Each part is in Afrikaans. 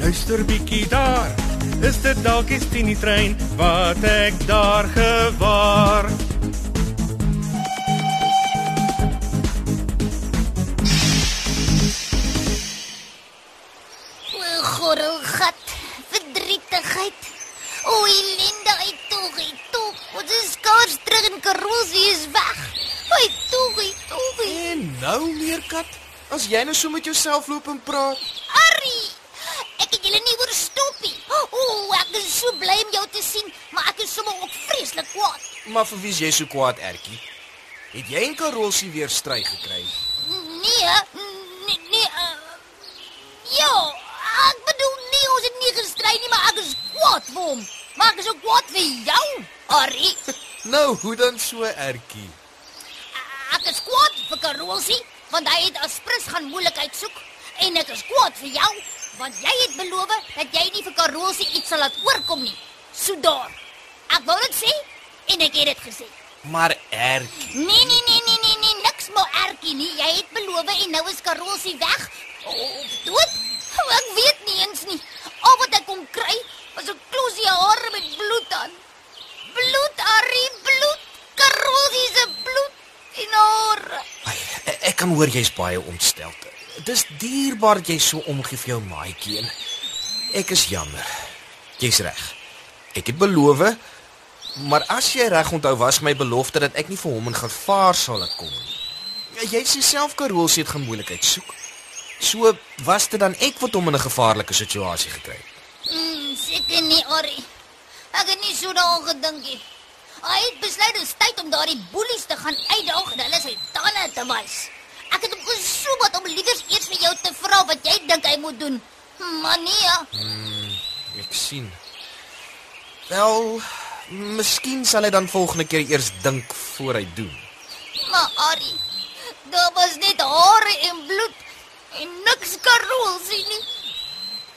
luister bietjie daar. Is dit dalk die Tini trein wat ek daar gewaar? Gorrelgat, verdrietigheid. O, ellende, hy tog, hy tog. Ons is skaars terug in Karosie is weg. Hy tog, hy tog. En nou meerkat, as jy nou so met jouself loop en praat, Arrie, ek het julle nie hoor stop nie. O, ek is so bly om jou te sien, maar ek is sommer ook vreeslik kwaad. maar vir wie is jy so kwaad, Ertjie? Het jy en Karolsie weer stry gekry? Nee, nee, nee. Uh, ja, ek bedoel nie ons het nie gestry nie, maar ek is kwaad vir hom. Maar ek is ook kwaad vir jou, Arrie. Nou, hoe dan so, Ertjie? Ek is kwaad vir Karolsie, want hy het aspres gaan moeilikheid soek en ek is kwaad vir jou, want jy het beloof dat jy nie vir Karolsie iets sal laat oorkom nie. So daar. Ek wou dit sê en ek het dit gesê. Maar Ertjie, Nee nee nee nee nee nee niks maar ertjie nie. Jy het beloof en nou is Karolsie weg. Of dood? Ek weet nie eens nie. Al wat ek kon kry was 'n klosie hare met bloed aan. Bloed, Arrie, bloed. Karolsie se bloed en hare. Ai, ek, ek kan hoor jy's baie ontstel. Dis dierbaar jy so omgee vir jou maatjie en ek is jammer. Jy's reg. Ek het beloof, maar as jy reg onthou was my belofte dat ek nie vir hom in gevaar sal laat kom nie. Ja, Jy sê self Karolsie het gemoeilikheid soek. So was dit dan ek wat hom in 'n gevaarlike situasie gekry het. Mm, seker nie, Arrie. Ek het nie so daaraan gedink nie. Hy het besluit dit is tyd om daardie boelies te gaan uitdaag en hulle sy tande te wys. Ek het hom gesoek wat om liewers eers vra wat jy dink hy moet doen. Maar nee, ja. Ek sien. Wel, miskien sal hy dan volgende keer eers dink voor hy doen. maar Arrie, daar was net hare en bloed en niks karol sien nie.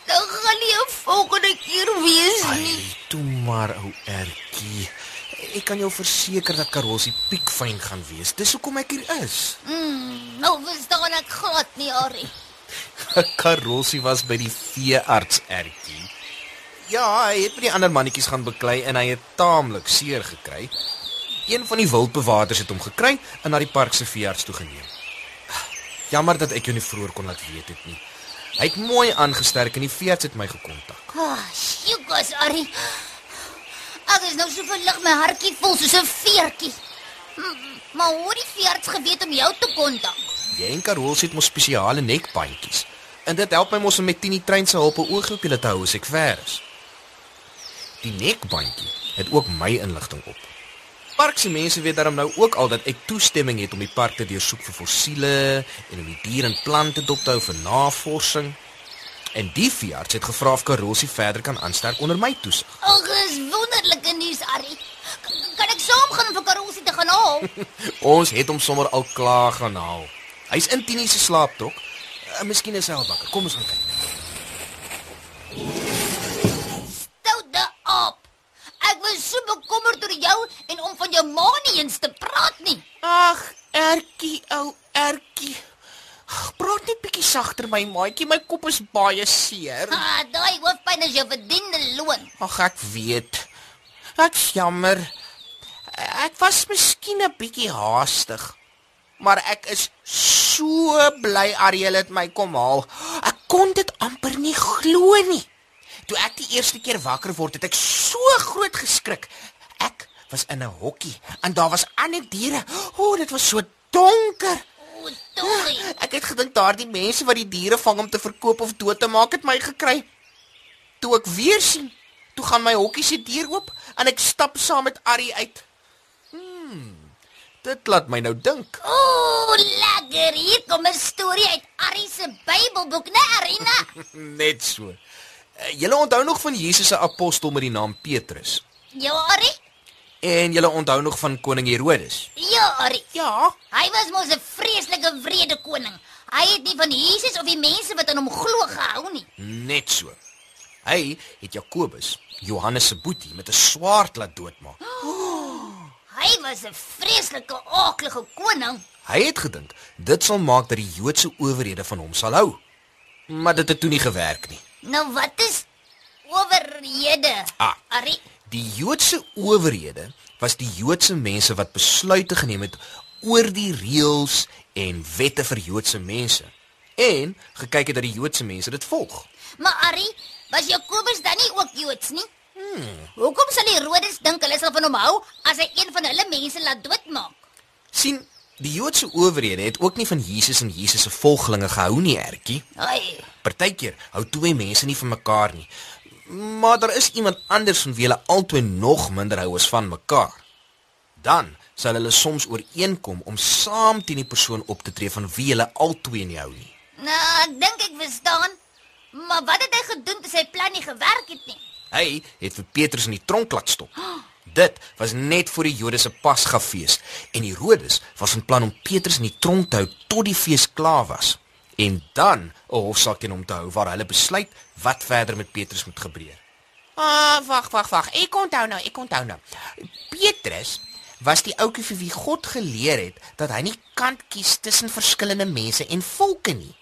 Dan gaan nie 'n volgende keer wees nie. Ai, toe maar ou Ertjie. Ek kan jou verseker dat Karolsie piekfyn gaan wees. Dis hoekom ek hier is. Mm, nou verstaan ek glad nie, Arrie. Karolsie was by die veearts Ertjie. Ja, hy het by die ander mannetjies gaan beklei en hy het taamlik seer gekry. Een van die wildbewaarders het hom gekry en na die park se veearts toe geneem. Jammer dat ek jou nie vroeër kon laat weet het nie. Hy het mooi aangesterk en die veearts het my gekontak. Ah, sjoekas, Arrie. Ek is nou so verlig my hartjie vol soos 'n veertjie. Maar hoe het die veerts geweet om jou te kontak? Jy en Karol het mos spesiale nekbandjies. En dit help my mos om met Tini trein se hulp 'n oog op julle te hou as ek ver is. Die nekbandjie het ook my inligting op. Park se mense weet daarom nou ook al dat ek toestemming het om die park te deursoek vir fossiele en om die diere en plante dop te hou vir navorsing. En die veearts het gevra of Karolsie verder kan aansterk onder my toesig. Ag, is wonderlike nuus, Arrie. K- Kan ek saam gaan om vir Karosie te gaan haal? Ons het hom sommer al klaar gaan haal. Hy's in Tini se slaaptrok. Uh, miskien is hy al wakker. Kom ons gaan kyk. Stoute aap. Ek was so bekommerd oor jou en om van jou ma nie eens te praat nie. Ag, Ertjie, ou Ertjie. Praat net bietjie sagter my maatjie, my kop is baie seer. Ah, daai hoofpyn is jou verdiende loon. Ag, ek weet. Ek's jammer. Ek was miskien 'n bietjie haastig. Maar ek is so bly Ariel het my kom haal. Ek kon dit amper nie glo nie. Toe ek die eerste keer wakker word, het ek so groot geskrik. Ek was in 'n hokkie en daar was ander diere. O, oh, dit was so donker. O, Tori. Ek het gedink daardie mense wat die diere vang om te verkoop of dood te maak het my gekry. Toe ek weer sien, toe gaan my hokkie se deur oop en ek stap saam met Arrie uit. Hmm. Dit laat my nou dink. O, lekker. Hier kom 'n storie uit Ari se Bybelboek, né, Arina? Net so. Uh, Julle onthou nog van Jesus se apostel met die naam Petrus. Ja, Ari. En julle onthou nog van koning Herodes. Ja, Ari. Ja, Hy was mos 'n vreeslike wrede koning. Hy het nie van Jesus of die mense wat aan hom glo gehou nie. Net so. Hy het Jakobus, Johannes se boetie met 'n swaard laat doodmaak. Hy was 'n vreeslike aaklige koning. Hy het gedink dit sal maak dat die Joodse owerhede van hom sal hou. Maar dit het toe nie gewerk nie. Nou wat is owerhede? Ah. Ari. Die Joodse owerhede was die Joodse mense wat besluite geneem het oor die reëls en wette vir Joodse mense en gekyk het dat die Joodse mense dit volg. Maar Ari, was Jakobus dan nie ook Joods nie? Hmm. Hoekom sal die Herodes dink hulle sal van hom hou as hy een van hulle mense laat doodmaak? sien die Joodse owerhede het ook nie van Jesus en Jesus se volgelinge gehou nie, Ertjie. Ai. Partykeer hou twee mense nie van mekaar nie. Maar daar is iemand anders van wie hulle albei nog minder hou as van mekaar. Dan sal hulle soms ooreenkom om saam teen die persoon op te tree van wie hulle albei nie hou nie. Nou, ek dink ek verstaan. Maar wat het hy gedoen toe sy plan nie gewerk het nie? Hy het vir Petrus in die tronk laat stop. Dit was net voor die Jode se Pasgafees en Herodes was van plan om Petrus in die tronk te hou tot die fees klaar was en dan 'n hofsaak teen hom te hou waar hulle besluit wat verder met Petrus moet gebeur. Ah, wag, wag, wag. Ek onthou nou, ek onthou nou. Petrus was die ouetjie vir wie God geleer het dat hy nie kan kies tussen verskillende mense en volke nie.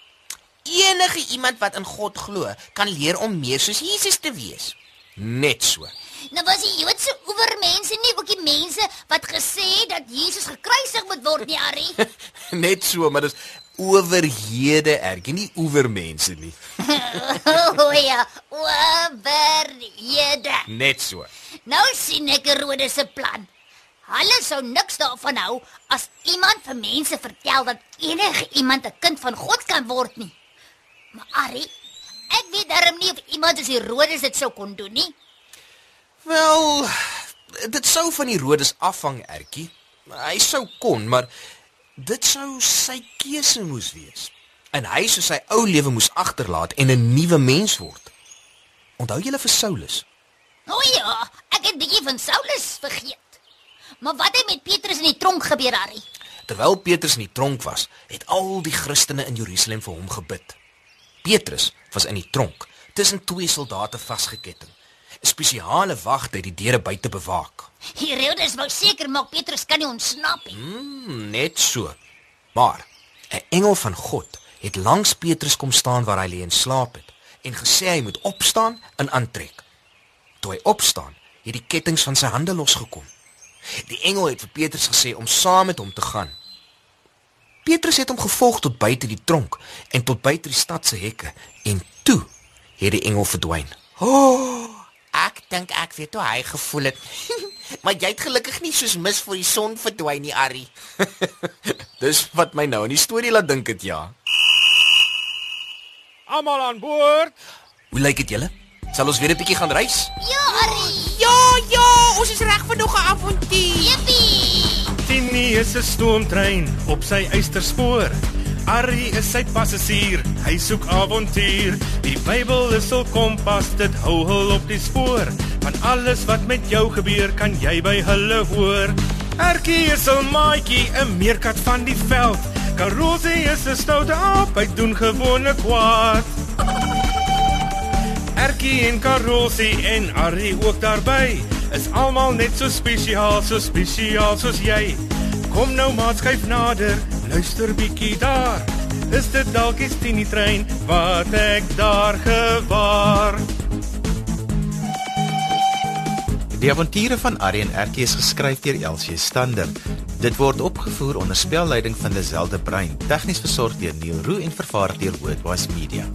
Enige iemand wat in God glo, kan leer om meer soos Jesus te wees. Net so. Nou was die Joodse owermense nie ook die mense wat gesê het dat Jesus gekruisig moet word nie, Ari? Net so, maar dis owerhede erg, nie oevermense nie. o oh, ja, owerhede. Net so. Nou sien ek Herodes se plan. Hulle sou niks daarvan hou as iemand vir mense vertel dat enige iemand 'n kind van God kan word nie. Maar Ari, ek weet darm nie of iemand as Herodes dit sou kon doen nie. Wel, dit sou van Herodes afhang, Ertjie. Hy sou kon, maar dit sou sy keuse moes wees. En hy sou sy ou lewe moes agterlaat en 'n nuwe mens word. Onthou julle vir Saulus? O oh ja, ek het bietjie van Saulus vergeet. Maar wat het met Petrus in die tronk gebeur, Ari? Terwyl Petrus in die tronk was, het al die Christene in Jerusalem vir hom gebid. Petrus was in die tronk tussen twee soldate vasgeketting. 'n Spesiale wagte het die deure buite bewaak. Herodes wou seker maak Petrus kan nie ontsnap nie. Hmm, net so. Maar 'n engel van God het langs Petrus kom staan waar hy lê en slaap het en gesê hy moet opstaan en aantrek. Toe hy opstaan, het die kettinge van sy hande losgekom. Die engel het vir Petrus gesê om saam met hom te gaan. Petrus het hom gevolg tot buite die tronk en tot buite die stad se hekke en toe het die engel verdwyn. Ek dink ek weet hoe hy gevoel het. maar jy het gelukkig nie soos mis voor die son verdwyn nie, Arrie. Dis wat my nou aan die storie laat dink het ja. Almal aan boord. Hoe lyk dit julle? Sal ons weer 'n bietjie gaan reis? Ja, Ari. Ja, ja, ons is reg vir nog 'n avontuur. Jippie. Tini is 'n stoomtrein op sy eysterspoor. Arrie is sy passasier, hy soek avontuur. Die Bybel is hul kompas, dit hou hul op die spoor. Van alles wat met jou gebeur, kan jy by hulle hoor. Erkie is 'n maatjie, 'n meerkat van die veld. Karosie is 'n stoute aap, hy doen gewone kwaad. Erkie en Karosie en Arrie ook daarby. Is almal net so spesiaal, so spesiaal soos jy. Kom nou maat skuif nader, luister bietjie daar. Is dit dalk die Tini trein wat ek daar gewaar? Die avonture van Arrie en Ertjie is geskryf deur Elsie Stander. Dit word opgevoer onder spelleiding van Lazelle de Bruin, tegnies versorg deur Neil Roo en vervaar deur Worldwide Media.